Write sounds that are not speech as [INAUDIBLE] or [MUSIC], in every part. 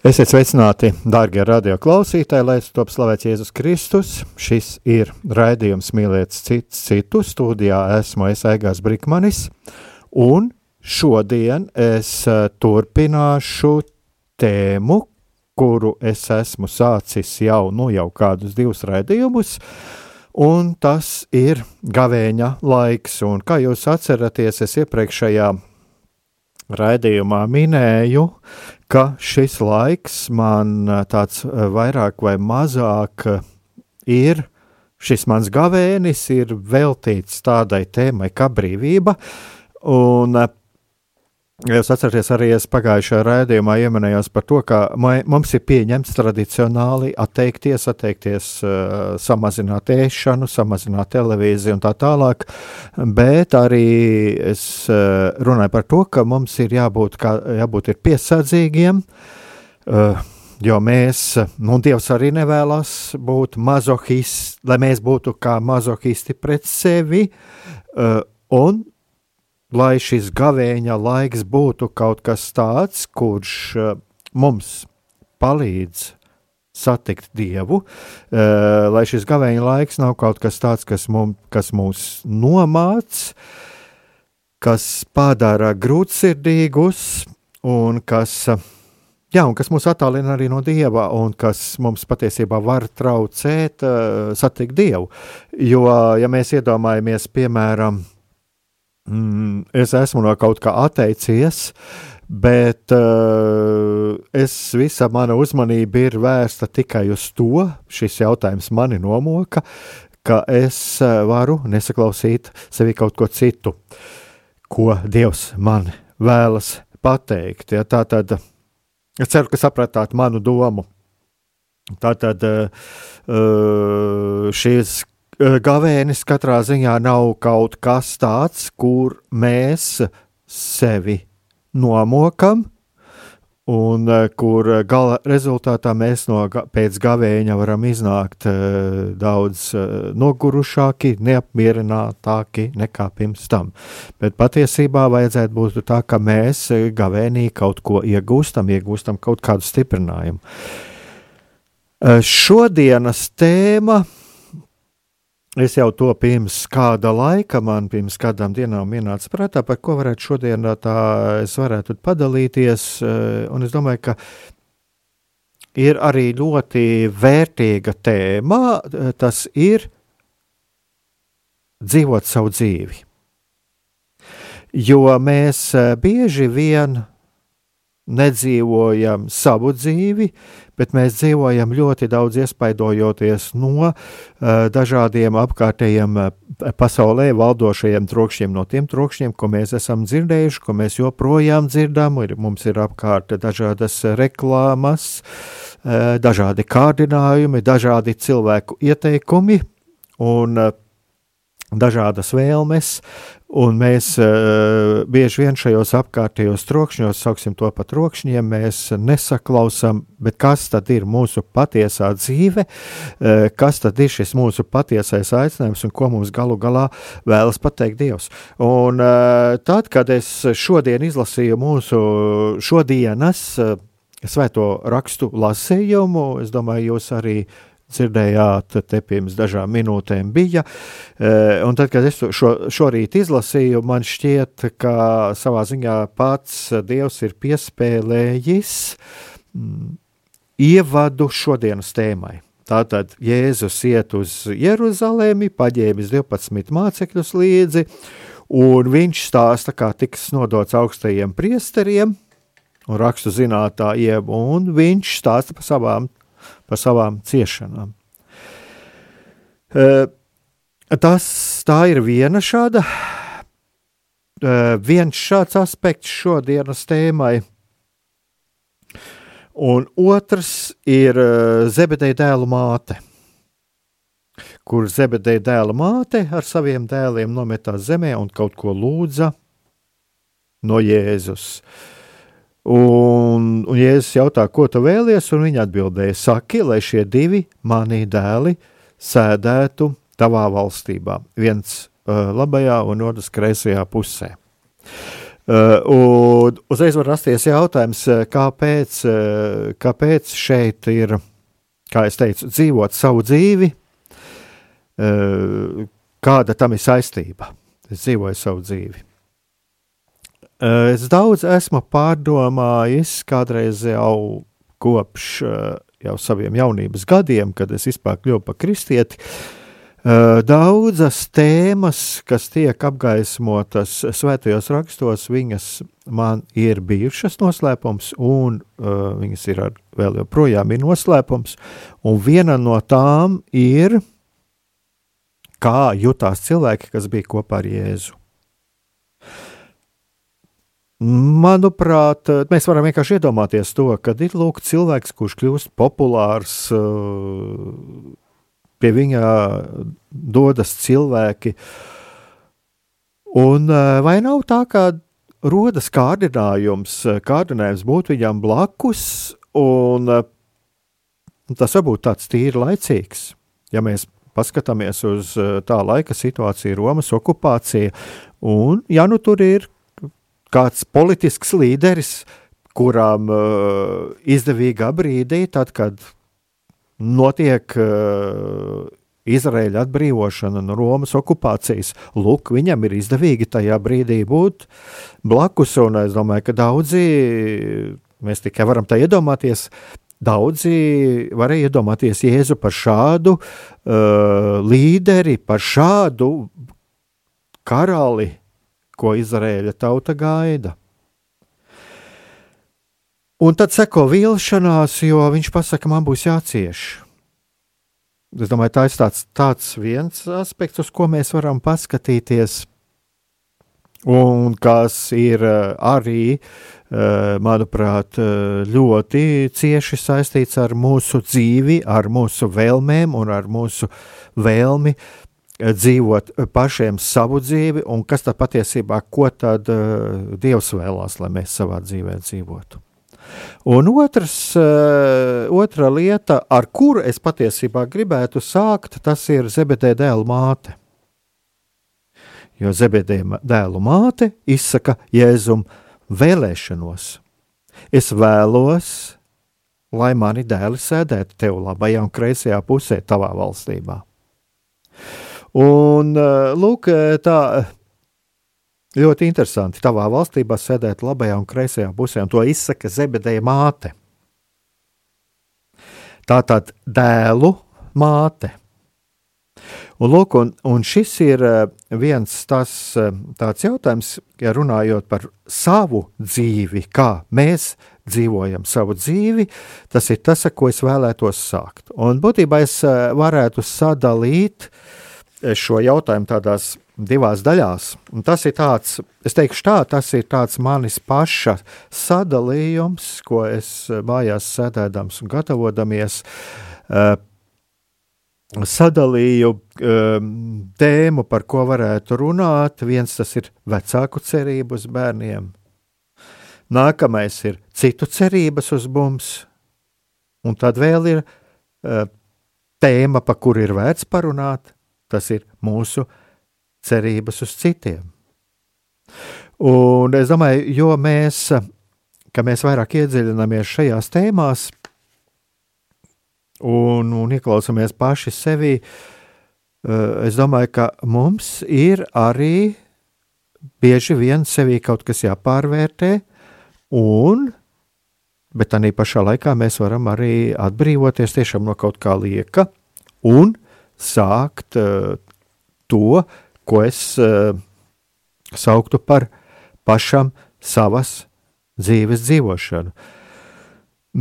Esiet sveicināti, darbie radioklausītāji, lai top slavēts Jēzus Kristus. Šis ir raidījums Mīlēts cits citu. Studijā esmu es Aigās Brikmanis, un šodien es eh, turpināšu tēmu, kuru es esmu sācis jau, nu, jau kādus divus raidījumus, un tas ir gavēņa laiks. Un kā jūs atceraties, es iepriekšējā raidījumā minēju, ka šis laiks man tāds vairāk vai mazāk ir, šis mans gavēnis ir veltīts tādai tēmai kā brīvība, un Jūs atceraties, arī es pagājušajā raidījumā ieminējos par to, ka mums ir pieņemts tradicionāli atteikties, atteikties, uh, samazināt ēšanu, samazināt televīziju un tā tālāk, bet arī es uh, runāju par to, ka mums ir jābūt, kā, jābūt ir piesardzīgiem, uh, jo mēs, nu, Dievs arī nevēlas būt mazohisti, lai mēs būtu kā mazohisti pret sevi, un lai šis gavēņa laiks būtu kaut kas tāds, kurš uh, mums palīdz satikt Dievu, uh, lai šis gavēņa laiks nav kaut kas tāds, kas, mum, kas mūs nomāc, kas padara grūtsirdīgus un kas, jā, un kas mūs attālina arī no Dieva un kas mums patiesībā var traucēt satikt Dievu. Jo, ja mēs iedomājamies, piemēram, mm, es esmu no kaut kā atteicies, bet uh, es visa mana uzmanība ir vērsta tikai uz to, šis jautājums mani nomoka, ka es uh, varu nesaklausīt sevi kaut ko citu, ko Dievs man vēlas pateikt. Ja, tā tad es ceru, ka sapratāt manu domu. Tātad uh šīs Eh, gavēnis katrā ziņā nav kaut kas tāds, kur mēs sevi nomokam, un eh, kur gala rezultātā mēs no, pēc gavēņa varam iznākt uh, daudz nogurušāki, neapmierinātāki nekā pirms tam. Bet patiesībā vajadzētu būt tā, ka mēs gavēnī kaut ko iegūstam, iegūstam kaut kādu stiprinājumu. Šodienas tēma Es jau to pirms kāda laika, man pirms kādām dienām ienāca prātā, par ko varētu šodien tā es varētu padalīties, un es domāju, ka ir arī ļoti vērtīga tēma, tas ir dzīvot savu dzīvi. Jo mēs bieži vien nedzīvojam savu dzīvi, bet mēs dzīvojam ļoti daudz iespaidojoties no uh, dažādiem apkārtējiem uh, pasaulē valdošajiem trokšņiem, no tiem trokšņiem, ko mēs esam dzirdējuši, ko mēs joprojām dzirdam. Ir, mums ir apkārt dažādas reklāmas, uh, dažādi kārdinājumi, dažādi cilvēku ieteikumi. Un, uh, dažādas vēlmes, Un mēs uh, bieži vien šajos apkārtējos trokšņos, sauksim to par trokšņiem, mēs nesaklausām, kas tad ir mūsu patiesā dzīve, uh, kas tad ir šis mūsu patiesais aicinājums un ko mums galu galā vēlas pateikt Dievs. Un uh, tad, kad es šodien izlasīju mūsu šodienas uh, svēto rakstu lasījumu, es domāju, jūs arī uh, dzirdējāt, te pirms dažām minūtēm bija. Eh, un tad, kad es šo, šorīt izlasīju, man šķiet, ka savā ziņā pats Dievs ir piespēlējis mm, ievadu šodienas tēmai. Tātad Jēzus iet uz Jeruzalemi, paģēmis 12 mācekļus līdzi, un viņš stāsta, kā tiks nodots augstajiem priesteriem un rakstu zinātājiem, un viņš stāsta par savām, par savām ciešanām. Tas, tā ir viena šāda, viens šāds aspekts šodienas tēmai. Un otrs ir Zebedeja dēlu māte, kur Zebedeja dēla māte ar saviem dēliem nometās zemē un kaut ko lūdza no Jēzus. Un, un Jēzus jautā, ko tu vēlies, un viņa atbildēja, saki, lai šie divi mani dēli sēdētu tavā valstībā, viens uh, labajā un otrs kreisajā pusē. Uh, un uzreiz var rasties jautājums, uh, kāpēc, uh, kāpēc šeit ir, kā es teicu, dzīvot savu dzīvi, uh, kāda tam ir saistība. Es dzīvoju savu dzīvi. Uh, es daudz esmu pārdomājis, kādreiz jau kopš uh, jau saviem jaunības gadiem, kad es vispār kļuvu par kristieti, uh, Daudzas tēmas, kas tiek apgaismotas svētajos rakstos, viņas man ir bijušas noslēpums, un uh, viņas ir ar, vēl joprojām ir noslēpums. Un viena no tām ir, kā jutās cilvēki, kas bija kopā ar Jēzu. Manuprāt, mēs varam vienkārši iedomāties to, ka ir lūk, cilvēks, kurš kļūst populārs, uh, pie viņa dodas cilvēki. Un vai nav tā, ka rodas kārdinājums, kārdinājums būt viņam blakus, un tas var būt tāds tīri laicīgs, ja mēs paskatāmies uz tā laika situāciju, Romas okupācija, un ja nu tur ir kāds politisks līderis, kuram uh, izdevīgā brīdī, tad, kad notiek uh, Izraēļa atbrīvošana no Romas okupācijas. Lūk, viņam ir izdevīgi tajā brīdī būt blakus, un es domāju, ka daudzi, mēs tikai varam tā iedomāties, daudzi varēja iedomāties Jēzu par šādu uh, līderi, par šādu karali, ko Izraēļa tauta gaida. Un tad seko vilšanās, jo viņš pasaka, man būs jācieš. Es domāju, tā ir tāds, tāds viens aspekts, uz ko mēs varam paskatīties, un kas ir eh, arī, eh, manuprāt, eh, ļoti cieši saistīts ar mūsu dzīvi, ar mūsu vēlmēm un ar mūsu vēlmi dzīvot pašiem savu dzīvi, un kas tad patiesībā, ko tad Dievs vēlās, lai mēs savā dzīvē dzīvotu. Un otrs, eh, otra lieta, ar kuru es patiesībā gribētu sākt, tas ir Zebedē dēla māte. Jo Zebedē dēlu māte izsaka Jēzum vēlēšanos. Es vēlos, lai mani dēli sēdētu tev labajā un kreisajā pusē tavā valstībā. Un, eh, lūk, tā Ļoti interesanti. Tavā valstībā sēdēt labajā un kreisajā pusē, un to izsaka Zebedeja māte. Tā tad dēlu māte. Un, lūk, un, un šis ir eh, viens tas, eh, tāds jautājums, ja runājot par savu dzīvi, kā mēs dzīvojam savu dzīvi, tas ir tas, ko es vēlētos sākt. Un būtībā es eh, varētu sadalīt šo jautājumu tādās divās daļās. Un tas ir tāds, es teikšu tā, tas ir tāds manis paša sadalījums, ko es eh, mājās sēdēdams un gatavodamies, uh, sadalīju um, tēmu, par ko varētu runāt. Viens tas ir vecāku cerību uz bērniem, nākamais ir citu cerības uz mums, un tad vēl ir tēma, pa kuru ir vērts parunāt, tas ir mūsu cerības uz citiem. Un es domāju, jo mēs, mēs vairāk iedziļināmies šajās tēmās un, un ieklausāmies paši sevi, eh, es domāju, ka mums ir arī bieži vien sevī kaut kas jāpārvērtē, un bet tā pašā laikā mēs varam arī atbrīvoties tiešām no kaut kā lieka un sākt uh, to, ko es uh, sauktu par pašam savas dzīves dzīvošanu.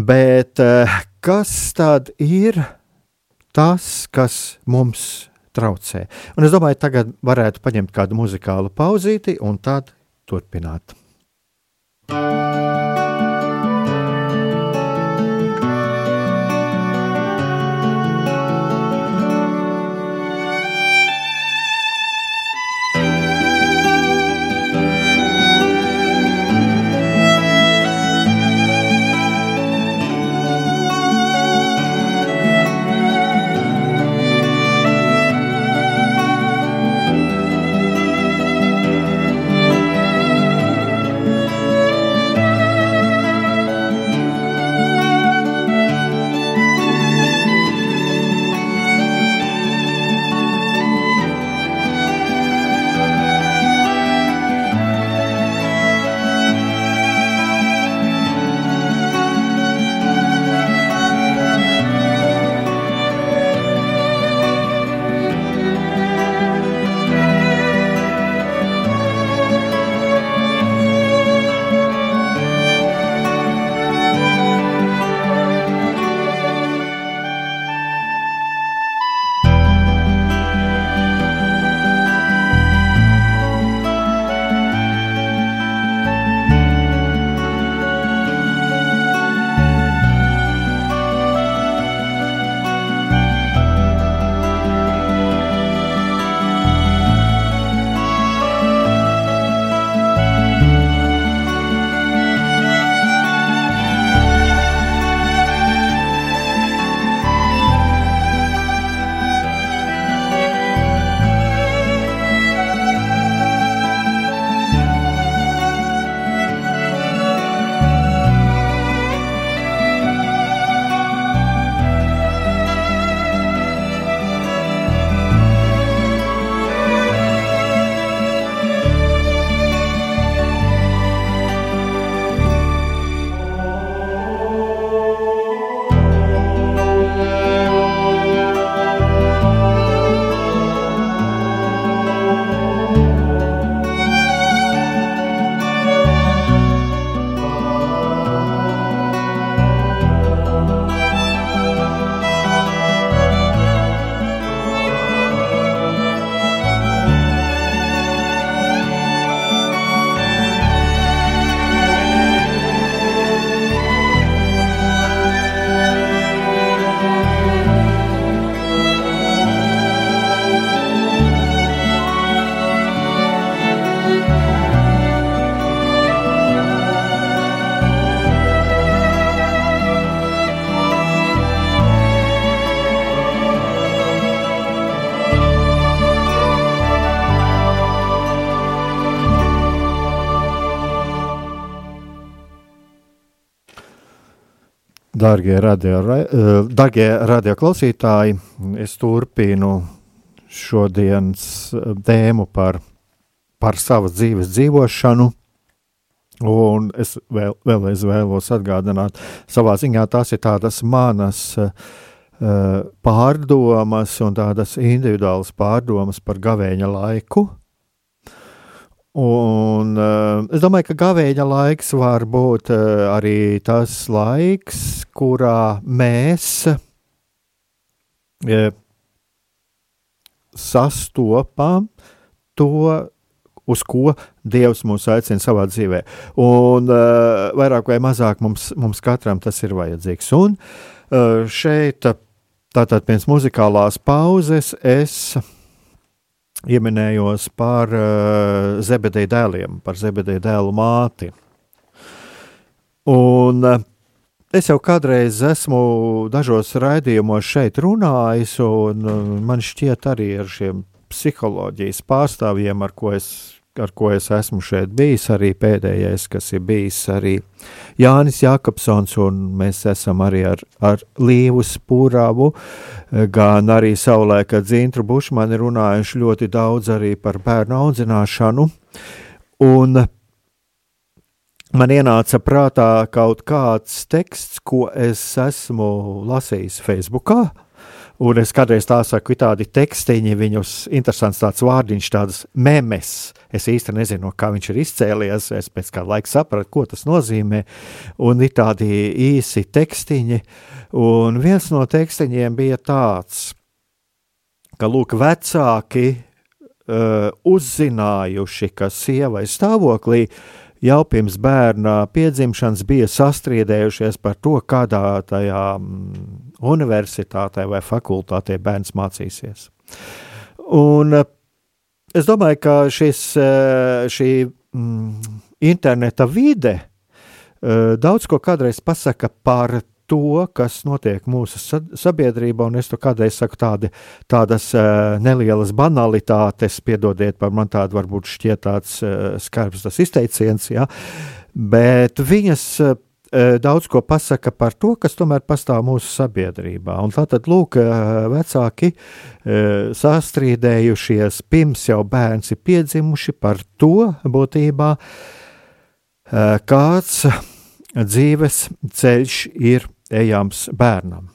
Bet uh, kas tad ir tas, kas mums traucē? Un es domāju, tagad varētu paņemt kādu muzikālu pauzīti un tad turpināt. Thank you. Dārgie radio, eh, dārgie radio klausītāji, es turpinu šodienas eh, tēmu par, par savas dzīves dzīvošanu. Un es vēl, vēlreiz vēlos atgādināt, savā ziņā tās ir tādas manas uh, pārdomas un tādas individuālas pārdomas par gavēņa laiku, Un, uh, es domāju, ka gavēņa laiks var būt uh, arī tas laiks, kurā mēs uh, sastopam to, uz ko Dievs mūs aicina savā dzīvē. Un uh, vairāk vai mazāk mums, mums katram tas ir vajadzīgs. Un uh, šeit, tātad pēc muzikālās pauzes, es ieminējos par uh, Zebedeja dēliem, par Zebedeja dēlu māti. Un uh, es jau kādreiz esmu dažos raidījumos šeit runājis, un uh, man šķiet arī ar šiem psiholoģijas pārstāvjiem, ar ko es ar ko es esmu šeit bijis, arī pēdējais, kas ir bijis arī Jānis Jākapsons, un mēs esam arī ar, ar Līvu Spūrāvu, gan arī savulaik ar Dzintru Bušmani runājuši ļoti daudz arī par bērnu audzināšanu, un man ienāca prātā kaut kāds teksts, ko es esmu lasījis Facebookā. Un es kādreiz tā saku, tādi tekstiņi, viņus interesants tāds vārdiņš, tādas memes. Es īsti nezinu, no kā viņš ir izcēlies. Es pēc kāda laika sapratu, ko tas nozīmē. Un ir tādi īsi tekstiņi. Un viens no tekstiņiem bija tāds, ka lūk, vecāki uh, uzzinājuši, ka sievai stāvoklī uh, jau pirms bērna piedzimšanas bija sastriedējušies par to, kādā tajā mm, universitātē vai fakultātē bērns mācīsies. Un eh, es domāju, ka šis, eh, šī mm, interneta vide eh, daudz ko kādreiz pasaka par to, kas notiek mūsu sabiedrībā, un es to kādreiz saku tādi, tādas nelielas banalitātes, piedodiet par man tādu varbūt šķiet tāds skarbs tas izteiciens, ja, bet viņas daudz ko pasaka par to, kas tomēr pastāv mūsu sabiedrībā. Un tātad, lūk, vecāki sastrīdējušies pirms jau bērns ir piedzimuši par to būtībā, kāds dzīves ceļš ir ejams bērnam.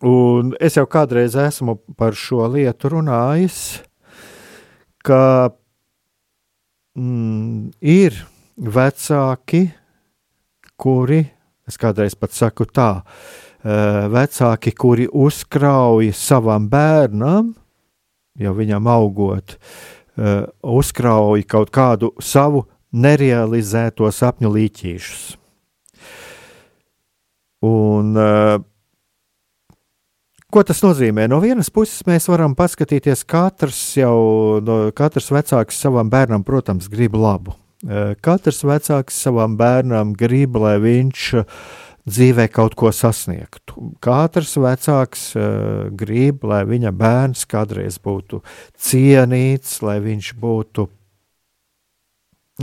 Un es jau kādreiz esmu par šo lietu runājis, ka mm, ir vecāki, kuri, es kādreiz pat saku tā, vecāki, kuri uzkrauj savam bērnam, jau viņam augot, uzkrauj kaut kādu savu nerealizēto sapņu līķīšus. Un, Ko tas nozīmē? No vienas puses, mēs varam paskatīties, katrs jau, no, katrs vecāks savam bērnam, protams, grib labu. Uh, katrs vecāks savam bērnam grib, lai viņš dzīvē kaut ko sasniegtu. Katrs vecāks uh, grib, lai viņa bērns kādreiz būtu cienīts, lai viņš būtu,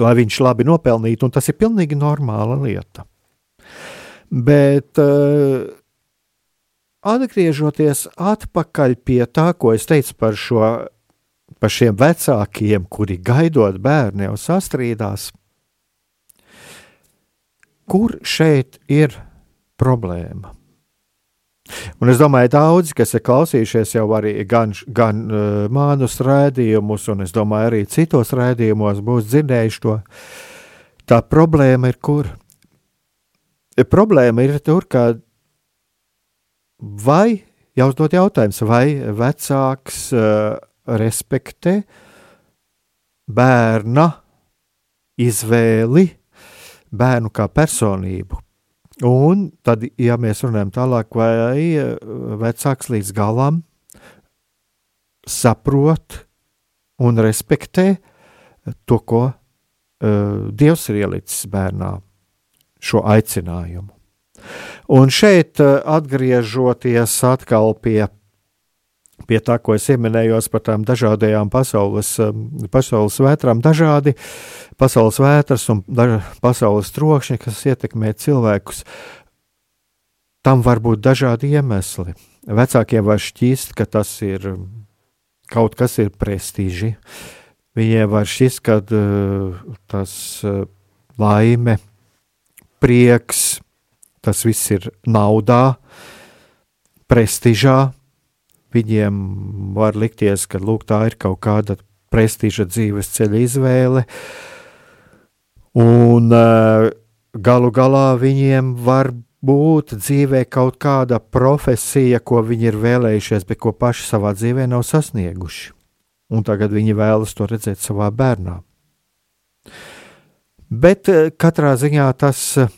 lai viņš labi nopelnītu, un tas ir pilnīgi normāla lieta. Bet uh, atgriežoties atpakaļ pie tā, ko es teicu par, šo, par šiem vecākiem, kuri gaidot bērnu jau sastrīdās, kur šeit ir problēma? Un es domāju, daudzi, kas ir klausījušies jau arī gan, gan uh, mānus rādījumus, un es domāju, arī citos rādījumos būs dzirdējuši to. Tā problēma ir kur? problēma ir tur, ka vai jāuzdod jautājums, vai vecāks uh, respektē bērna izvēli, bērnu kā personību. Un tad, ja mēs runājam tālāk, vai eh, vecāks līdz galam saprot un respektē to, ko uh, Dievs ir ielicis bērnā šo aicinājumu. Un šeit, eh, atgriežoties atkal pie, pie tā, ko es pieminēju par tām dažādajām pasaules, eh, pasaules vētrām, dažādi pasaules vētras un daž, pasaules trokšņi, kas ietekmē cilvēkus, tam var būt dažādi iemesli. Vecākiem var šķist, ka tas ir kaut kas ir prestiži. Viņiem var šķist, ka uh, tas uh, laime prieks, tas viss ir naudā, prestižā. Viņiem var likties, ka lūk, tā ir kaut kāda prestiža dzīves ceļa izvēle. Un uh, galu galā viņiem var būt dzīvē kaut kāda profesija, ko viņi ir vēlējušies, bet ko paši savā dzīvē nav sasnieguši. Un tagad viņi vēlas to redzēt savā bērnā. Bet eh, katrā ziņā tas eh,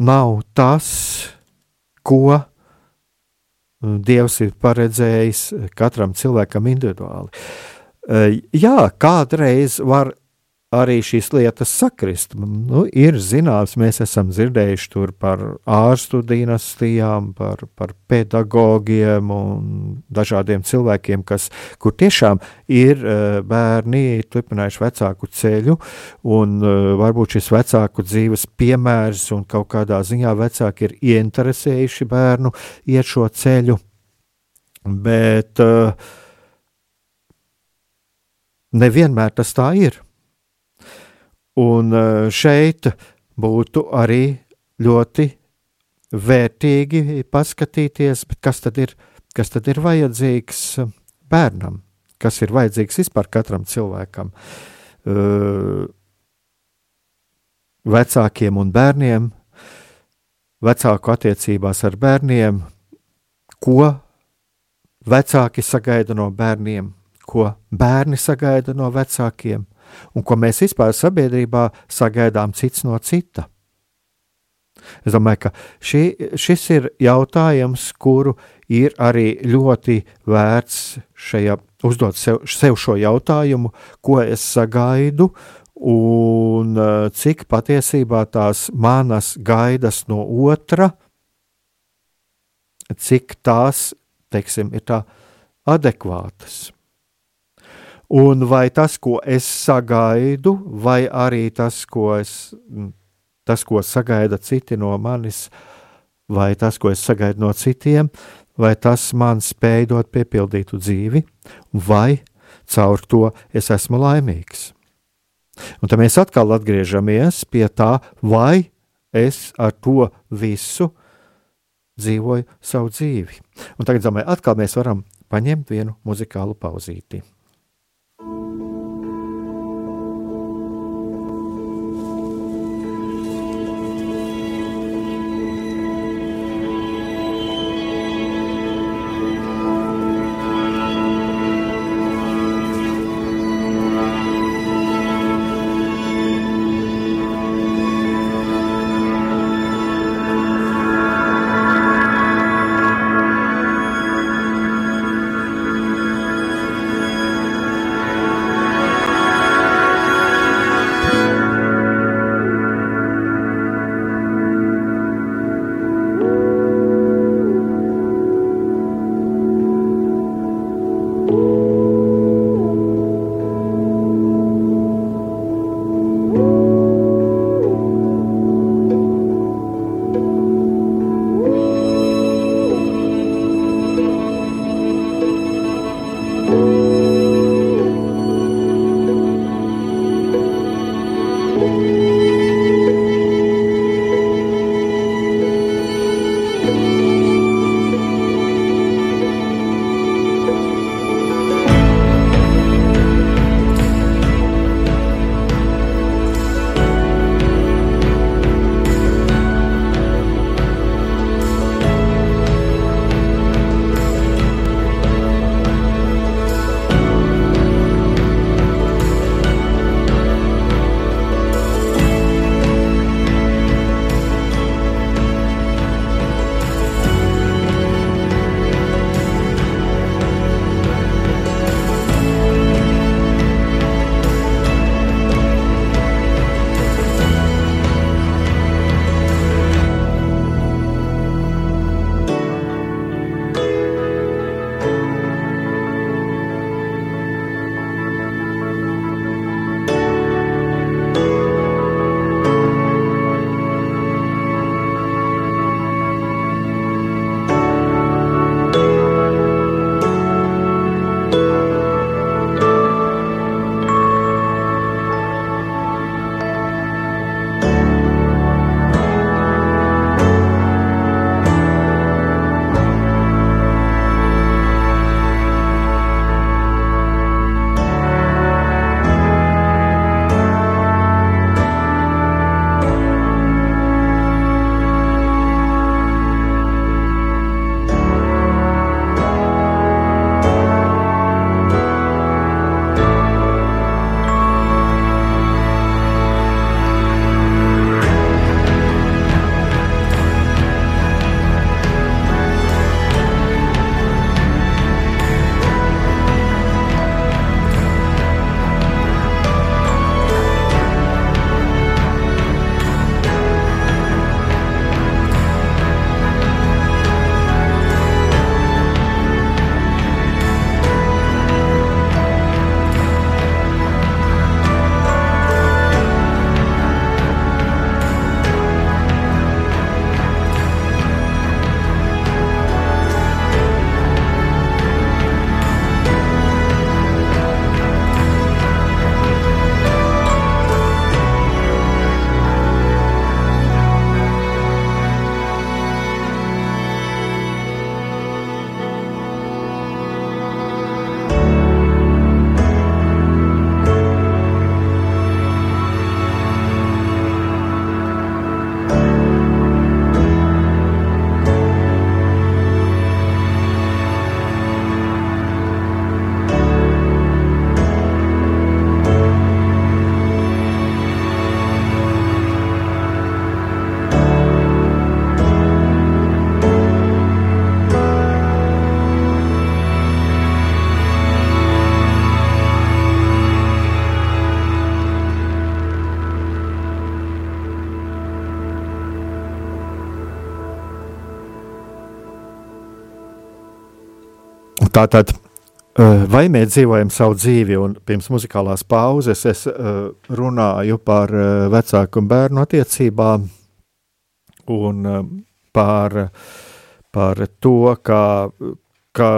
nav tas, ko eh, Dievs ir paredzējis katram cilvēkam individuāli. Jā, kādreiz var arī šīs lietas sakrist. Nu, ir zināms, mēs esam dzirdējuši par ārstu dinastijām, par, par pedagogiem un dažādiem cilvēkiem, kas, kur tiešām ir uh, bērni turpinājuši vecāku ceļu, un uh, varbūt šis vecāku dzīves piemērs un kaut kādā ziņā vecāki ir ieinteresējuši bērnu iet šo ceļu. Bet uh, nevienmēr tas tā ir. Un šeit būtu arī ļoti vērtīgi paskatīties, kas tad ir, kas tad ir vajadzīgs bērnam, kas ir vajadzīgs vispār katram cilvēkam. Vecākiem un bērniem, vecāku attiecībās ar bērniem, ko vecāki sagaida no bērniem, ko bērni sagaida no vecākiem, un ko mēs vispār sabiedrībā sagaidām cits no cita. Es domāju, ka šī, šis ir jautājums, kuru ir arī ļoti vērts šajā, uzdot sev, sev šo jautājumu, ko es sagaidu un eh, cik patiesībā tās manas gaidas no otra, cik tās, teiksim, ir tā adekvātas. Un vai tas, ko es sagaidu, vai arī tas, ko, es, tas, ko sagaida citi no manis, vai tas, ko es sagaidu no citiem, vai tas man spēj dot piepildītu dzīvi, vai caur to es esmu laimīgs. Un tad mēs atkal atgriežamies pie tā, vai es ar to visu dzīvoju savu dzīvi. Un tagad, domāju, atkal mēs varam paņemt vienu muzikālu pauzīti. Tātad, vai mēs dzīvojam savu dzīvi, un pirms muzikālās pauzes es runāju par vecāku un bērnu attiecībām un par, par to, ka, ka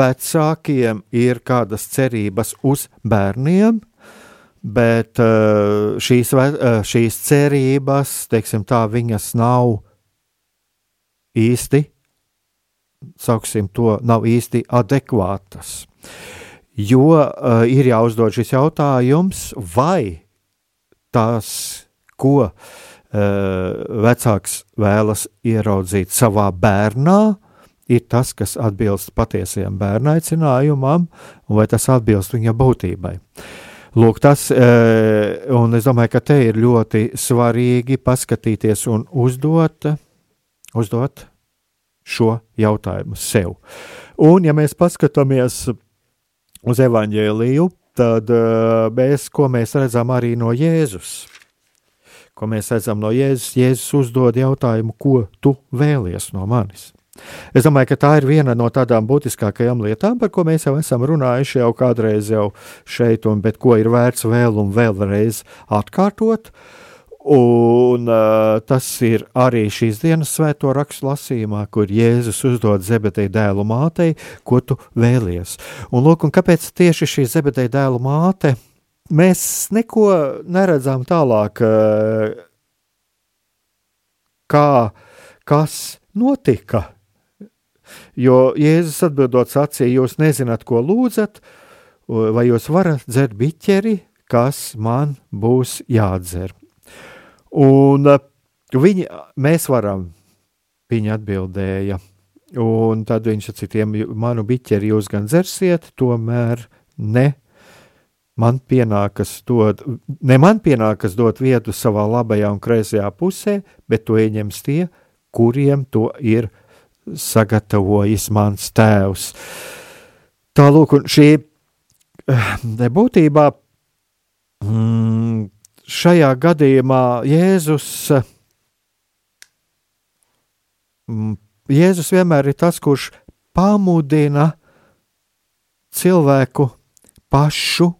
vecākiem ir kādas cerības uz bērniem, bet šīs, šīs cerības, teiksim tā, viņas nav īsti sauksim to, nav īsti adekvātas. Jo uh, ir jāuzdod šis jautājums, vai tas, ko uh, vecāks vēlas ieraudzīt savā bērnā, ir tas, kas atbilst patiesajam bērna aicinājumam, vai tas atbilst viņa būtībai. Lūk, tas, un es domāju, ka te ir ļoti svarīgi paskatīties un uzdot, uzdot šo jautājumu sev. Un, ja mēs paskatāmies uz evaņģēliju, tad uh, mēs, ko mēs redzam arī no Jēzus, ko mēs redzam no Jēzus, Jēzus uzdod jautājumu, ko tu vēlies no manis. Es domāju, ka tā ir viena no tādām būtiskākajām lietām, par ko mēs jau esam runājuši jau kādreiz jau šeit, un ko ir vērts vēl un vēlreiz atkārtot. Uh, Un uh, tas ir arī šīs dienas svēto rakstu lasījumā, kur Jēzus uzdod Zebedeja dēlu mātei, ko tu vēlies. Un, lūk, un kāpēc tieši šī Zebedeja dēlu māte? Mēs neko neredzam tālāk, uh, kā, kas notika. Jo Jēzus atbildot sacīja, jūs nezināt, ko lūdzat, vai jūs varat dzert biķeri, kas man būs jādzer. Un uh, viņi, mēs varam, viņa atbildēja. Un tad viņš citiem, manu biķeri jūs gan dzersiet, tomēr ne. Man pienākas dot, ne man pienākas dot vietu savā labajā un kreisajā pusē, bet to ieņems tie, kuriem to ir sagatavojis mans tēvs. Tālūk, šī eh, būtībā mm, šajā gadījumā Jēzus, mm, Jēzus vienmēr ir tas, kurš pamudina cilvēku pašu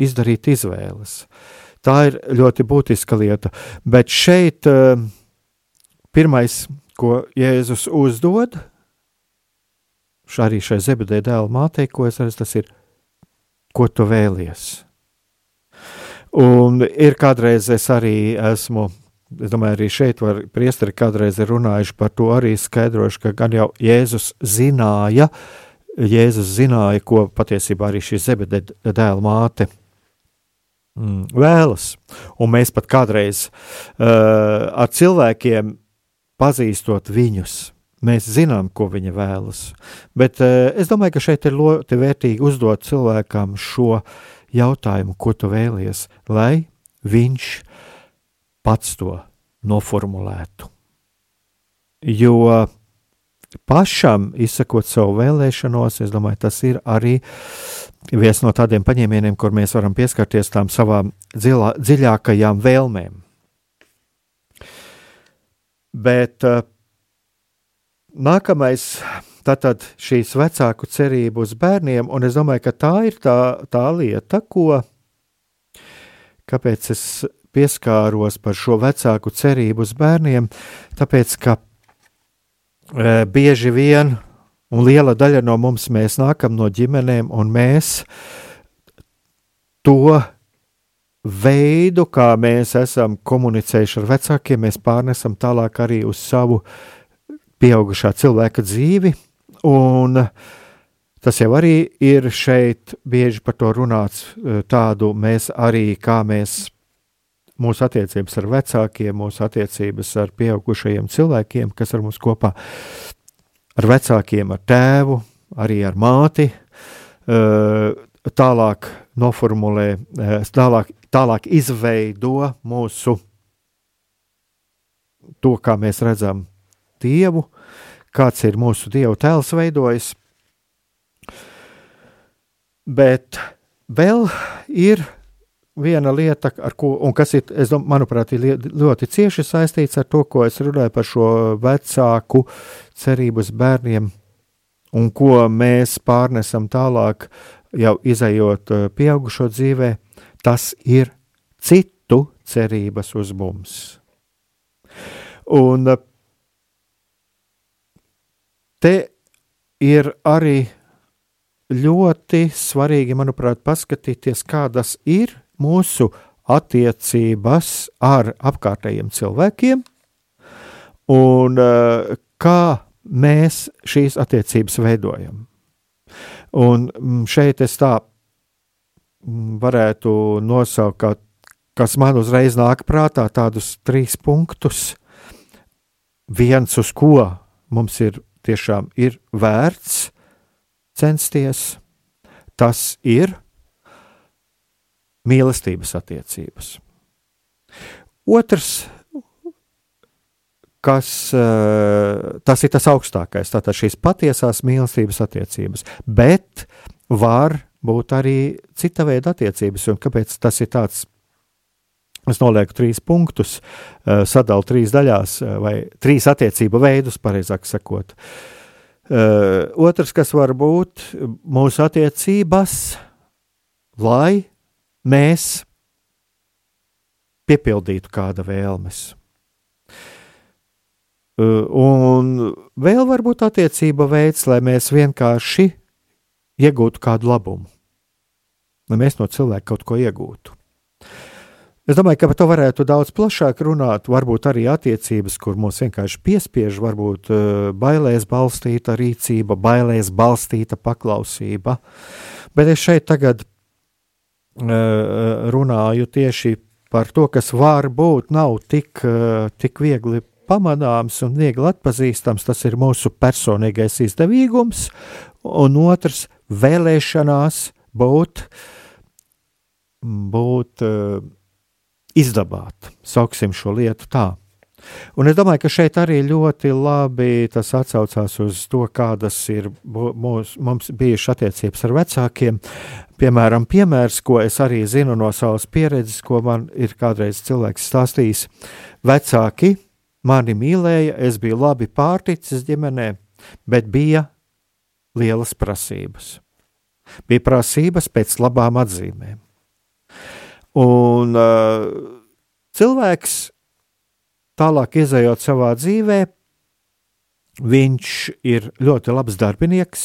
izdarīt izvēles. Tā ir ļoti būtiska lieta. Bet šeit eh, pirmais, ko Jēzus uzdod, arī šai zebedē dēla mātei, ko es redzu, tas ir, ko tu vēlies. Un ir kādreiz es arī esmu. Es domāju, arī šeit var priesteri kādreiz runājuši par to arī skaidrojuši, ka gan jau Jēzus zināja, Jēzus zināja, ko patiesībā arī šī zebede dēla māte mm, vēlas. Un mēs pat kādreiz uh, ar cilvēkiem pazīstot viņus, mēs zinām, ko viņa vēlas. Bet uh, es domāju, ka šeit ir ļoti vērtīgi uzdot cilvēkam šo uh, jautājumu, ko tu vēlies, lai viņš pats to noformulētu. Jo pašam izsakot savu vēlēšanos, es domāju, tas ir arī viens no tādiem paņēmieniem, kur mēs varam pieskarties tām savām dzilā, dziļākajām vēlmēm. Bet uh, nākamais Tātad šīs vecāku cerību uz bērniem, un es domāju, ka tā ir tā, tā lieta, ko, kāpēc es pieskāros par šo vecāku cerību uz bērniem, tāpēc, ka e, bieži vien, un liela daļa no mums, mēs nākam no ģimenēm, un mēs to veidu, kā mēs esam komunicējuši ar vecākiem, mēs pārnesam tālāk arī uz savu pieaugušā cilvēka dzīvi, Un tas jau arī ir šeit bieži par to runāts. Eh, tādu mēs arī, kā mēs mūsu attiecības ar vecākiem, mūsu attiecības ar pieaugušajiem cilvēkiem, kas ar mums kopā, ar vecākiem, ar tēvu, arī ar māti, eh, tālāk noformulē, eh, tālāk, tālāk izveido mūsu to, kā mēs redzam Dievu, kāds ir mūsu Dieva tēls veidojis. Bet vēl ir viena lieta, ko, kas ir, domāju, manuprāt, ir ļoti cieši saistīts ar to, ko es runāju par šo vecāku cerību uz bērniem un ko mēs pārnesam tālāk, jau izējot uh, pieaugušo dzīvē, tas ir citu cerības uz mums. Un uh, te ir arī ļoti svarīgi, manuprāt, paskatīties, kādas ir mūsu attiecības ar apkārtējiem cilvēkiem un uh, kā mēs šīs attiecības veidojam. Un mm, šeit es tā mm, varētu nosaukt, kas man uzreiz nāk prātā, tādus trīs punktus. Viens, uz ko mums ir tiešām ir vērts censties, tas ir mīlestības attiecības. Otrs, kas eh, tas ir tas augstākais, tātad šīs patiesās mīlestības attiecības, bet var būt arī cita veida attiecības, un kāpēc tas ir tāds Es nolieku trīs punktus, eh, sadalu trīs daļās, eh, vai trīs attiecību veidus, pareizāk sakot. Otrs, kas var būt mūsu attiecības, lai mēs piepildītu kāda vēlmes. Un vēl varbūt attiecība veids, lai mēs vienkārši iegūtu kādu labumu, lai mēs no cilvēka kaut ko iegūtu. Es domāju, ka par to varētu daudz plašāk runāt. Varbūt arī attiecības, kur mūs vienkārši piespiež, varbūt bailēs balstīta rīcība, bailēs balstīta paklausība. Bet es šeit tagad runāju tieši par to, kas var būt, nav tik, tik viegli pamanāms un viegli atpazīstams. Tas ir mūsu personīgais izdevīgums, un otrs - vēlēšanās būt, būt izdabāt. Sauksim šo lietu tā. Un es domāju, ka šeit arī ļoti labi tas atsaucās uz to, kādas ir mūs, mums bijušas attiecības ar vecākiem. Piemēram, piemērs, ko es arī zinu no savas pieredzes, ko man ir kādreiz cilvēks stāstījis. Vecāki mani mīlēja, es biju labi pārticis ģimenē, bet bija lielas prasības. Bija prasības pēc labām atzīmēm. Un uh, cilvēks Tālāk, izējot savā dzīvē, viņš ir ļoti labs darbinieks,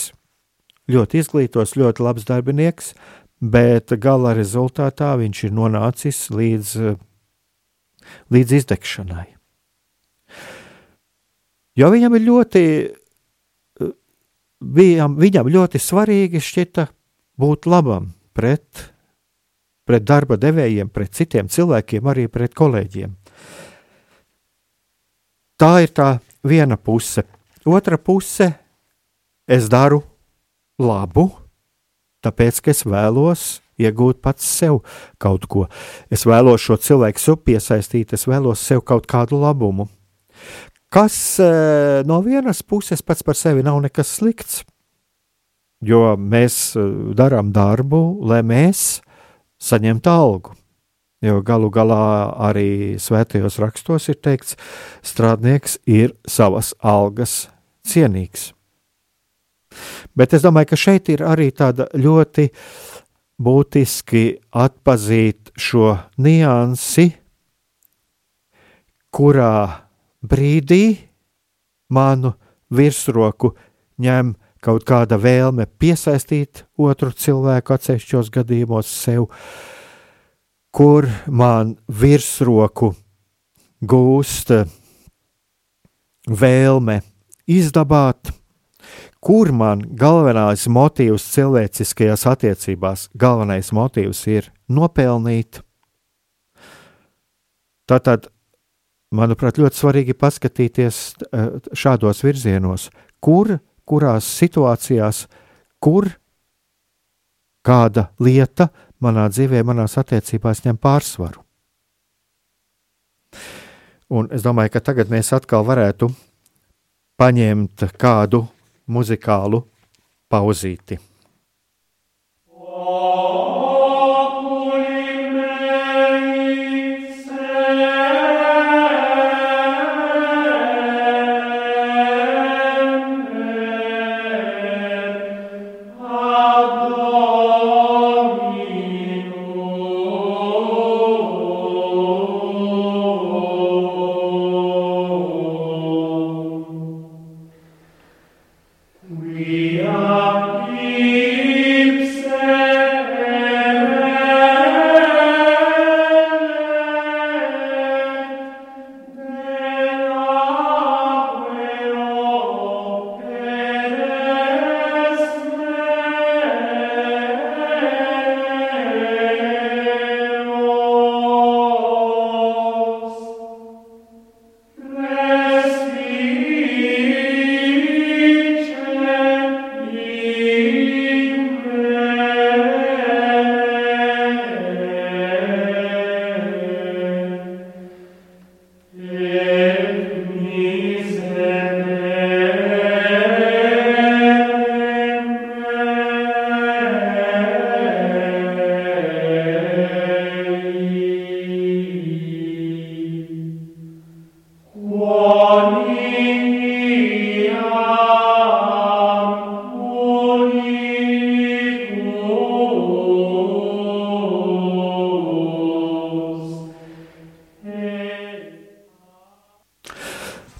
ļoti izglītos, ļoti labs darbinieks, bet gala rezultātā viņš ir nonācis līdz, līdz izdegšanai. Jo viņam ir ļoti, viņam, viņam ļoti svarīgi šķita būt labam pret, pret darba devējiem, pret citiem cilvēkiem, arī pret kolēģiem. Tā ir tā viena puse. Otra puse - es daru labu, tāpēc, ka es vēlos iegūt pats sev kaut ko. Es vēlos šo cilvēku piesaistīt, es vēlos sev kaut kādu labumu. Kas eh, no vienas puses pats par sevi nav nekas slikts, jo mēs eh, darām darbu, lai mēs saņemtu algu. Jo galu galā arī svētajos rakstos ir teikts, strādnieks ir savas algas cienīgs. Bet es domāju, ka šeit ir arī tāda ļoti būtiski atpazīt šo niansi, kurā brīdī manu virsroku ņem kaut kāda vēlme piesaistīt otru cilvēku atsevišķos gadījumos sev, kur man virsroku gūst vēlme izdabāt, kur man galvenais motīvs cilvēciskajās attiecībās, galvenais motīvs ir nopelnīt. Tātad, manuprāt, ļoti svarīgi paskatīties eh, šādos virzienos, kur, kurās situācijās, kur kāda lieta manā dzīvē, manās attiecībās ņem pārsvaru. Un es domāju, ka tagad mēs atkal varētu paņemt kādu muzikālu pauzīti.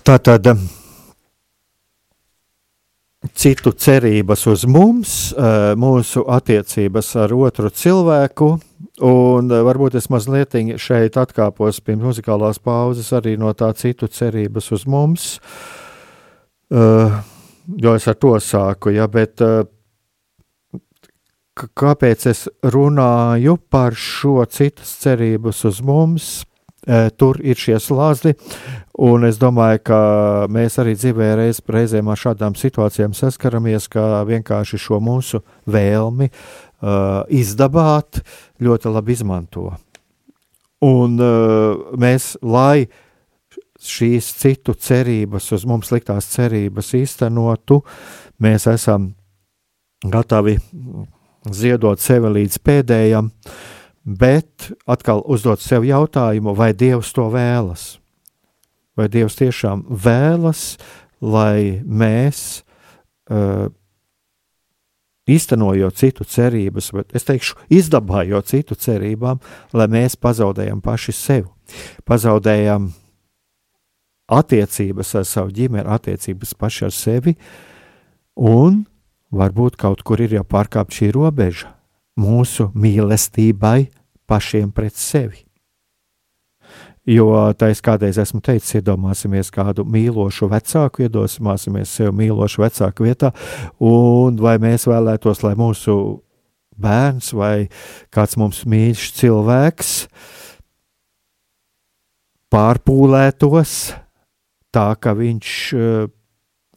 Tātad citu cerības uz mums, eh, mūsu attiecības ar otru cilvēku, un eh, varbūt es mazliet šeit atkāpos pirms muzikālās pauzes arī no tā citu cerības uz mums, eh, jo es ar to sāku, ja, bet kāpēc es runāju par šo citas cerības uz mums, tur ir šie slāzdi, Un es domāju, ka mēs arī dzīvē reiz, reizēm ar šādām situācijām saskaramies, ka vienkārši šo mūsu vēlmi uh, izdabāt ļoti labi izmanto. Un uh, mēs, lai šīs citu cerības, uz mums liktās cerības īstenotu, mēs esam gatavi ziedot sevi līdz pēdējam, bet atkal uzdot sev jautājumu, vai Dievs to vēlas? Vai Dievs tiešām vēlas, lai mēs uh, īstenojot citu cerības, bet es teikšu, izdabājot citu cerībām, lai mēs pazaudējam paši sevi, pazaudējam attiecības ar savu ģimeni, attiecības paši ar sevi, un varbūt kaut kur ir jau pārkāpt šī robeža mūsu mīlestībai pašiem pret sevi. Jo es kādreiz esmu teicis, iedomāsimies kādu mīlošu vecāku, iedomāsimies sev mīlošu vecāku vietā, un vai mēs vēlētos, lai mūsu bērns vai kāds mums mīļš cilvēks pārpūlētos tā, ka viņš uh,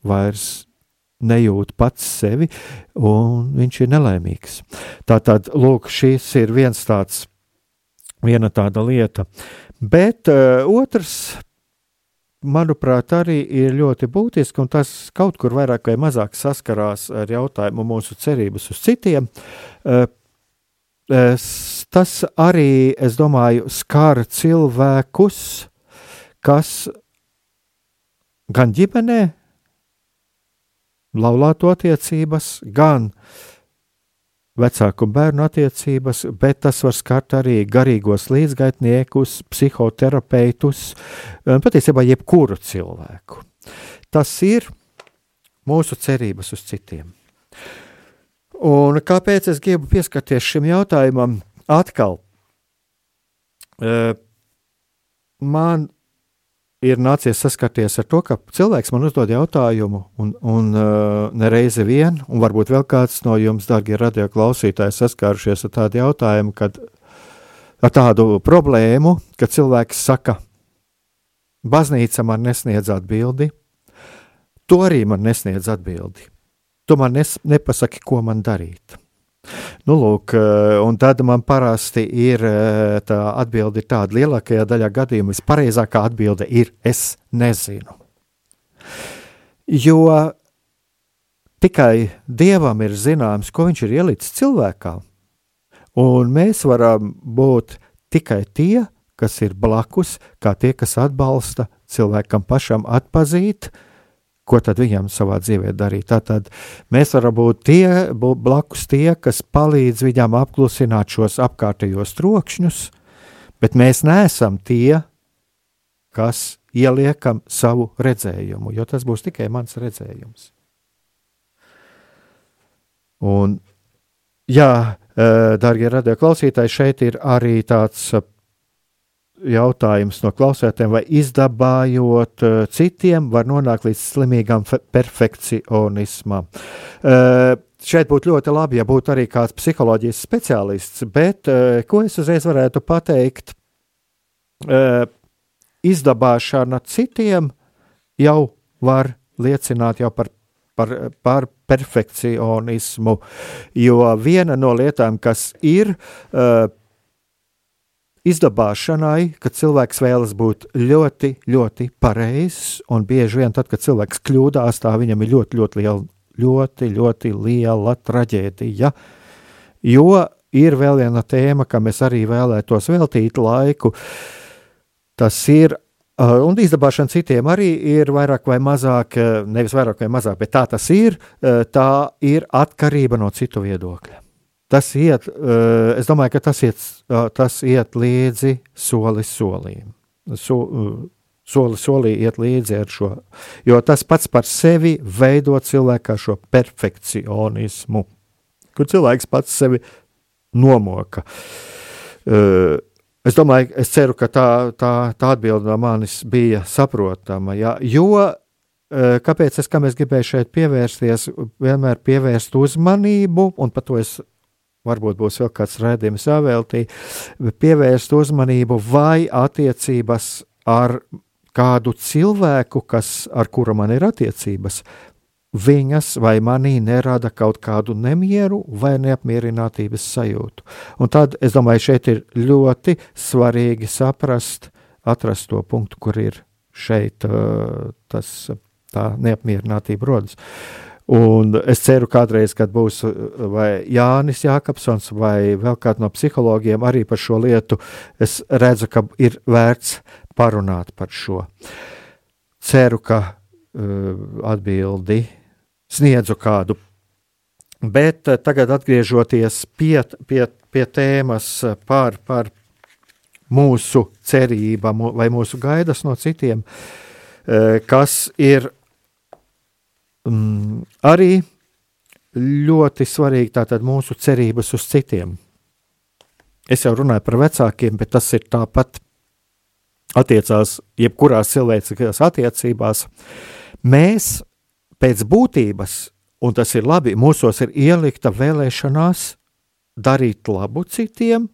vairs nejūt pats sevi, un viņš ir nelaimīgs. Tātad, lūk, šis ir viens tāds, viena tāda lieta. Bet uh, otrs, manuprāt, arī ir ļoti būtiski, un tas kaut kur vairāk vai mazāk saskarās ar jautājumu mūsu cerības uz citiem. Uh, tas arī, es domāju, skar cilvēkus, kas gan ģimenē, laulāto attiecības, gan uh, vecāku un bērnu attiecības, bet tas var skart arī garīgos līdzgaitniekus, psihoterapeitus, patiesībā jebkuru cilvēku. Tas ir mūsu cerības uz citiem. Un kāpēc es gribu pieskarties šim jautājumam atkal? Man ir nācies saskarties ar to, ka cilvēks man uzdod jautājumu, un, un uh, nereizi vien, un varbūt vēl kāds no jums, darbie radioklausītāji, saskārušies ar tādu jautājumu, kad ar tādu problēmu, ka cilvēks saka, baznīca man nesniedz atbildi, to arī man nesniedz atbildi. Tu man nes, nepasaki, ko man darīt. Nu, lūk, eh, un tad man parasti ir eh, tā atbilde tāda, lielākajā daļā gadījumā vispareizākā atbilde ir es nezinu. Jo tikai Dievam ir zināms, ko viņš ir ielicis cilvēkā, un mēs varam būt tikai tie, kas ir blakus, kā tie, kas atbalsta cilvēkam pašam atpazīt, uh, ko tad viņam savā dzīvē darīt. Tātad mēs varam būt tie, būt blakus tie, kas palīdz viņam apklusināt šos apkārtējos trokšņus, bet mēs neesam tie, kas ieliekam savu redzējumu, jo tas būs tikai mans redzējums. Un, jā, darbie radioklausītāji, šeit ir arī tāds jautājums no klausētājiem, vai izdabājot citiem, var nonākt līdz slimīgam perfekcionismam. Uh, šeit būtu ļoti labi, ja būtu arī kāds psiholoģijas speciālists, bet ko es uzreiz varētu pateikt? Izdabāšana citiem jau var liecināt jau par, par, par perfekcionismu, jo viena no lietām, kas ir uh, izdabāšanai, kad cilvēks vēlas būt ļoti, ļoti pareizs, un bieži vien tad, kad cilvēks kļūdās, tā viņam ir ļoti, ļoti liela, ļoti, ļoti liela traģēdija. Jo ir vēl viena tēma, kam es arī vēlētos veltīt laiku. Tas ir Uh, un izdabāšana citiem arī ir vairāk vai mazāk, uh, nevis vairāk vai mazāk, bet tā tas ir. Uh, tā ir atkarība no citu viedokļa. Tas iet, es domāju, ka tas iet, tas iet līdzi soli solim. So, soli solī iet līdzi ar šo, jo tas pats par sevi veido cilvēkā šo perfekcionismu, kur cilvēks pats sevi nomoka. Es domāju, es ceru, ka tā, tā, tā atbilde no manis bija saprotama. Ja? Jo kāpēc es, kam es gribēju šeit pievērsties, vienmēr pievērst uzmanību, un par to es varbūt būs vēl kāds rādījums jāveltī, pievērst uzmanību vai attiecības ar kādu cilvēku, kas, ar kuru man ir attiecības, viņas vai manī nerada kaut kādu nemieru vai neapmierinātības sajūtu. Un tad, es domāju, šeit ir ļoti svarīgi saprast, atrast to punktu, kur ir šeit tas, tā neapmierinātība rodas. Un es ceru, kādreiz, kad būs vai Jānis Jākapsons vai vēl kāds no psihologiem arī par šo lietu, es redzu, ka ir vērts parunāt par šo. Ceru, ka uh, atbildi sniedzu kādu. Bet eh, tagad atgriežoties pie, pie, pie tēmas par, par mūsu cerībām vai mūsu gaidas no citiem, eh, kas ir mm, arī ļoti svarīgi, tātad mūsu cerības uz citiem. Es jau runāju par vecākiem, bet tas ir tāpat attiecās jebkurās cilvēciskās attiecībās. Mēs pēc būtības, un tas ir labi, mūsos ir ielikta vēlēšanās darīt labu citiem,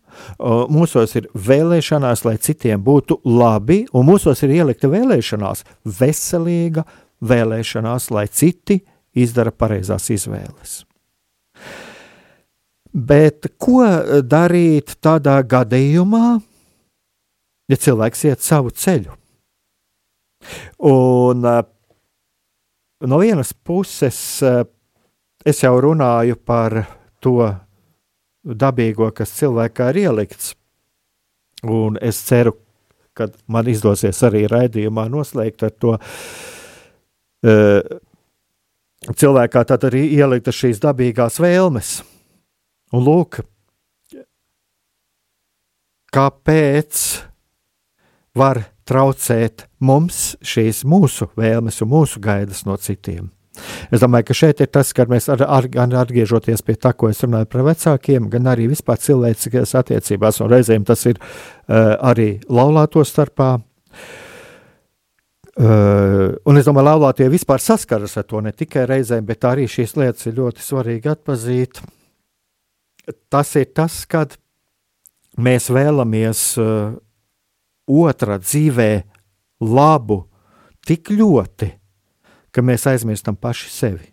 mūsos ir vēlēšanās, lai citiem būtu labi, un mūsos ir ielikta vēlēšanās, veselīga vēlēšanās, lai citi izdara pareizās izvēles. Bet ko darīt tādā gadījumā, ja cilvēks iet savu ceļu? Un no vienas puses es jau runāju par to dabīgo, kas cilvēkā ir ielikts, un es ceru, ka man izdosies arī raidījumā noslēgt ar to. Uh, cilvēkā tad arī ielikta šīs dabīgās vēlmes. Un lūk, kāpēc var traucēt mums šīs mūsu vēlmes un mūsu gaidas no citiem. Es domāju, ka šeit ir tas, ka mēs ar, ar, gan atgriežoties pie tā, ko es runāju par vecākiem, gan arī vispār cilvēcīgās attiecībās, un reizēm tas ir uh, arī laulāto starpā. Uh, un es domāju, ka laulātie vispār saskaras ar to ne tikai reizēm, bet arī šīs lietas ir ļoti svarīgi atpazīt. Tas ir tas, kad mēs vēlamies uh, otra dzīvē labu tik ļoti, ka mēs aizmirstam paši sevi.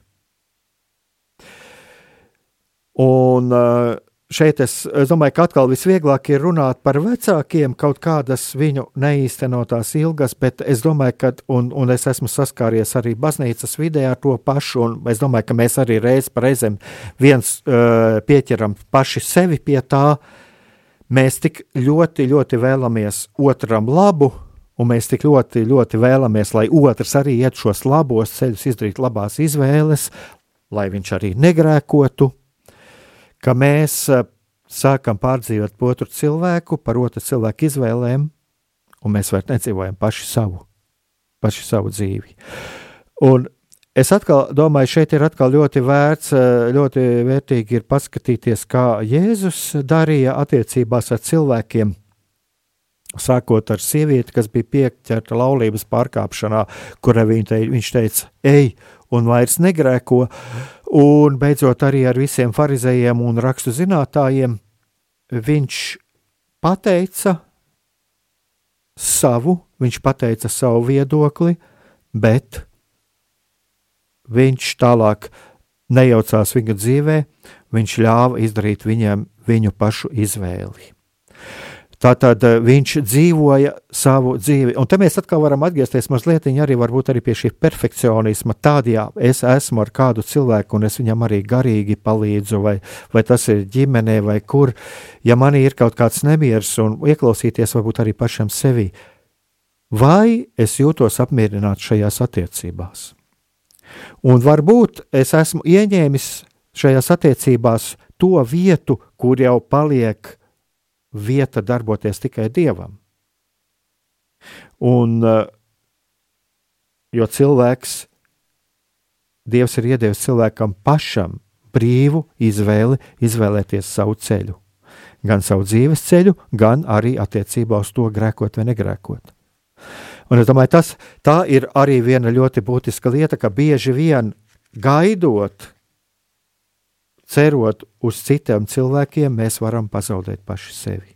Un eh, šeit es, es domāju, ka atkal visvieglāk ir runāt par vecākiem, kaut kādas viņu neīstenotās ilgas, bet es domāju, ka, un, un es esmu saskāries arī baznīcas vidē ar to pašu, un es domāju, ka mēs arī reiz par reizēm viens uh, pieķeram paši sevi pie tā, Mēs tik ļoti, ļoti vēlamies otram labu, un mēs tik ļoti, ļoti vēlamies, lai otrs arī iet šos labos ceļus, izdarīt labās izvēles, lai viņš arī negrēkotu, ka mēs eh, sākam pārdzīvot otru cilvēku par otru cilvēku izvēlēm, un mēs vairs nedzīvojam paši savu, paši savu dzīvi. Un es atkal domāju, šeit ir atkal ļoti vērts, ļoti vērtīgi ir paskatīties, kā Jēzus darīja attiecībās ar cilvēkiem. Sākot ar sievieti, kas bija pieķerta laulības pārkāpšanā, kurai viņš teica, ej, un vairs negrēko, un beidzot arī ar visiem farizējiem un rakstu zinātājiem, viņš pateica savu, viņš pateica savu viedokli, bet viņš tālāk nejaucās viņa dzīvē, viņš ļāva izdarīt viņam viņu pašu izvēli. Tātad eh, viņš dzīvoja savu dzīvi. Un te mēs atkal varam atgriezties mazliet arī, arī pie šī perfekcionisma. Tādajā es esmu ar kādu cilvēku, un es viņam arī garīgi palīdzu, vai, vai tas ir ģimenē, vai kur. Ja manī ir kaut kāds nemieris, un ieklausīties varbūt arī pašam sevi, vai es jūtos apmierināts šajās attiecībās. Un varbūt es esmu ieņēmis šajās attiecībās to vietu, kur jau paliek vieta darboties tikai dievam. Un, eh, jo cilvēks, Dievs ir iedevis cilvēkam pašam brīvu izvēli, izvēlēties savu ceļu. Gan savu dzīves ceļu, gan arī attiecībā uz to grēkot vai negrēkot. Un es domāju, tas ir arī viena ļoti būtiska lieta, ka bieži vien gaidot, cerot uz citiem cilvēkiem, mēs varam pazaudēt paši sevi.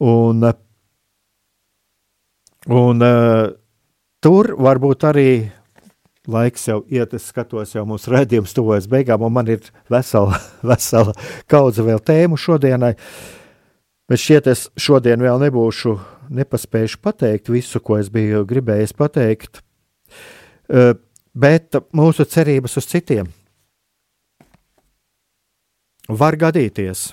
Un, un tur varbūt arī laiks jau iet, es skatos, jau mūsu redzējums tuvojas beigām, un man ir vesela, [LAUGHS] vesela kaudze vēl tēmu šodienai. Bet šķiet, es šodien vēl nebūšu nepaspējuši pateikt visu, ko es biju gribējis pateikt, eh, bet mūsu cerības uz citiem var gadīties.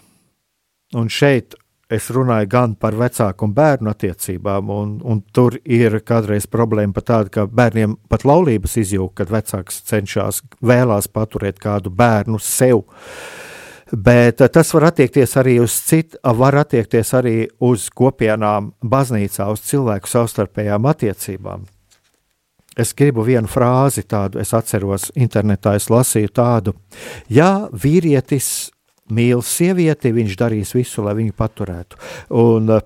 Un šeit es runāju gan par vecāku un bērnu attiecībām, un, un tur ir kādreiz problēma pat tāda, ka bērniem pat laulības izjūta, kad vecāks cenšas vēlās paturēt kādu bērnu sev. Bet eh, tas var attiekties arī uz citu, var attiekties arī uz kopienām, baznīcā, uz cilvēku savstarpējām attiecībām. Es gribu vienu frāzi tādu, es atceros, internetā es lasīju tādu: Ja vīrietis mīl sievieti, viņš darīs visu, lai viņu paturētu. Un, eh,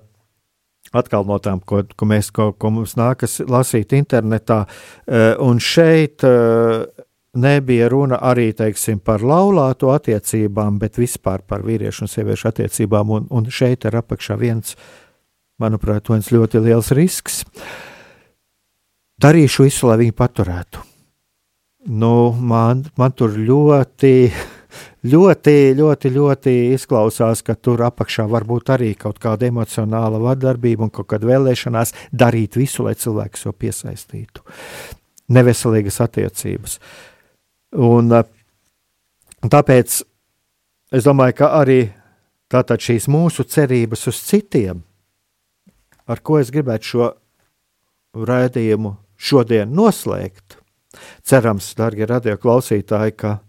Atkal no tām, ko, ko, mēs, ko, ko mums nākas lasīt internetā, eh, un šeit nebija runa arī teiksim, par laulāto attiecībām, bet vispār par vīriešu un sieviešu attiecībām. Un, un šeit ir apakšā viens, manuprāt, viens ļoti liels risks. Darīšu visu, lai viņi paturētu. Nu, man, man tur ļoti, ļoti, ļoti, ļoti izklausās, ka tur apakšā var būt arī kaut kāda emocionāla vardarbība un kaut kāda vēlēšanās darīt visu, lai cilvēks to piesaistītu. Neveselīgas attiecības. Uh, Un, eh, tāpēc es domāju, ka arī šīs mūsu cerības uz citiem, ar ko es gribētu šo raidījumu šodien noslēgt, cerams, darbie radioklausītāji, ka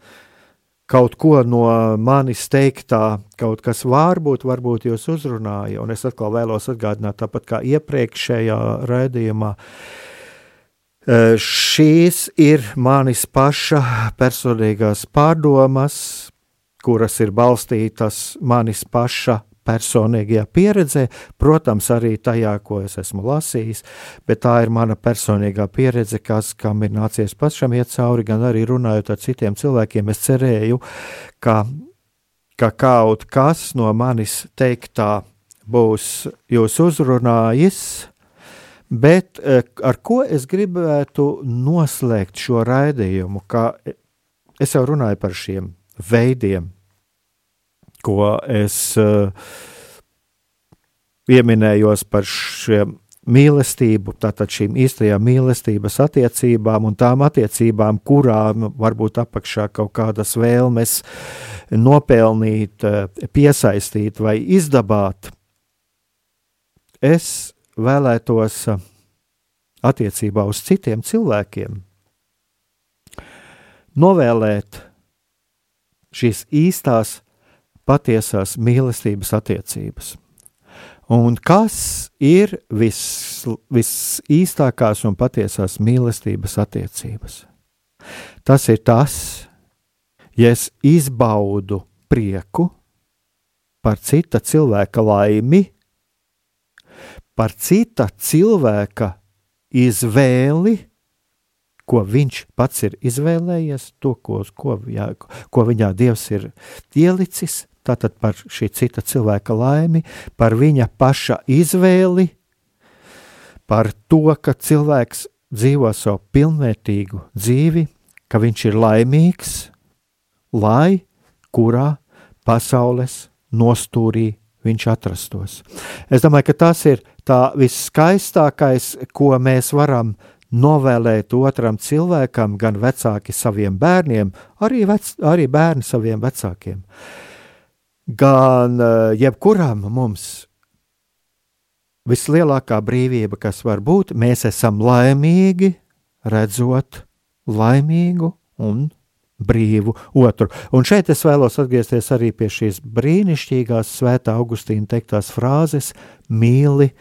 kaut ko no manis teiktā, kaut kas varbūt, varbūt jūs uzrunāja, un es atkal vēlos atgādināt, tāpat kā iepriekšējā raidījumā, uh, Šīs ir manis paša personīgās pārdomas, kuras ir balstītas manis paša personīgajā pieredzē, protams, arī tajā, ko es esmu lasījis, bet tā ir mana personīgā pieredze, kas, kam ir nācies pašam iet cauri, gan arī runājot ar citiem cilvēkiem. Es cerēju, ka, ka kaut kas no manis teiktā būs jūs uzrunājis, Bet eh, ar ko es gribētu noslēgt šo raidījumu? Kā es jau runāju par šiem veidiem, ko es pieminējos par šiem mīlestību, tātad šīm īstajām mīlestības attiecībām un tām attiecībām, kurām varbūt apakšā kaut kādas vēlmes nopelnīt, eh, piesaistīt vai izdabāt. Es vēlētos uh, attiecībā uz citiem cilvēkiem novēlēt šīs īstās, patiesās mīlestības attiecības. Un kas ir vis, visīstākās un patiesās mīlestības attiecības? Tas ir tas, ja es izbaudu prieku par cita cilvēka laimi, par cita cilvēka izvēli, ko viņš pats ir izvēlējies, to, ko, ko, jā, ko viņā Dievs ir ielicis, tātad par šī cita cilvēka laimi, par viņa paša izvēli, par to, ka cilvēks dzīvo savu pilnvērtīgu dzīvi, ka viņš ir laimīgs, lai kurā pasaules nostūrī viņš atrastos. Es domāju, ka tas ir tā viskaistākais, ko mēs varam novēlēt otram cilvēkam, gan vecāki saviem bērniem, arī, vec, arī bērni saviem vecākiem. Gan eh, jebkuram mums vislielākā brīvība, kas var būt, mēs esam laimīgi redzot laimīgu un brīvu otru. Un šeit es vēlos atgriezties arī pie šīs brīnišķīgās svētā Augustīna teiktās frāzes: mīli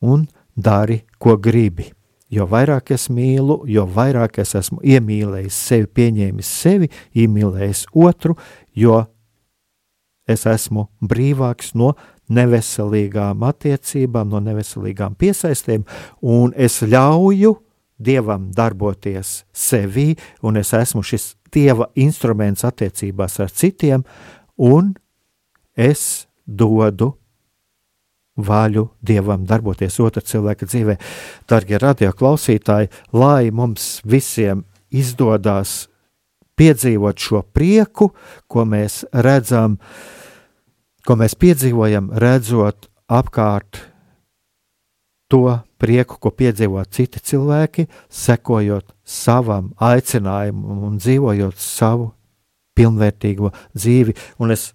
un dari, ko gribi. Jo vairāk es mīlu, jo vairāk es esmu iemīlējis sevi, pieņēmis sevi, iemīlējis otru, jo es esmu brīvāks no neveselīgām attiecībām, no neveselīgām piesaistēm, un es ļauju Dievam darboties sevī, un es esmu šis Dieva instruments attiecībās ar citiem, un es dodu vaļu Dievam darboties otra cilvēka dzīvē. Darbie radio klausītāji, lai mums visiem izdodas piedzīvot šo prieku, ko mēs redzam, ko mēs piedzīvojam, redzot apkārt to prieku, ko piedzīvo citi cilvēki, sekojot savam aicinājumam un dzīvojot savu pilnvērtīgo dzīvi. Un es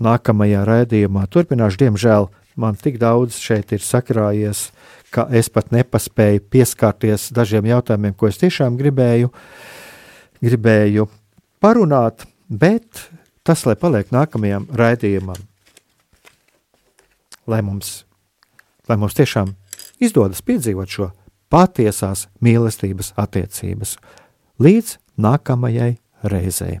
nākamajā raidījumā turpināšu, diemžēl man tik daudz šeit ir sakrājies, ka es pat nepaspēju pieskarties dažiem jautājumiem, ko es tiešām gribēju, gribēju parunāt, bet tas, lai paliek nākamajam raidījumam, lai mums, lai mums tiešām izdodas piedzīvot šo patiesās mīlestības attiecības. Līdz nākamajai reizei!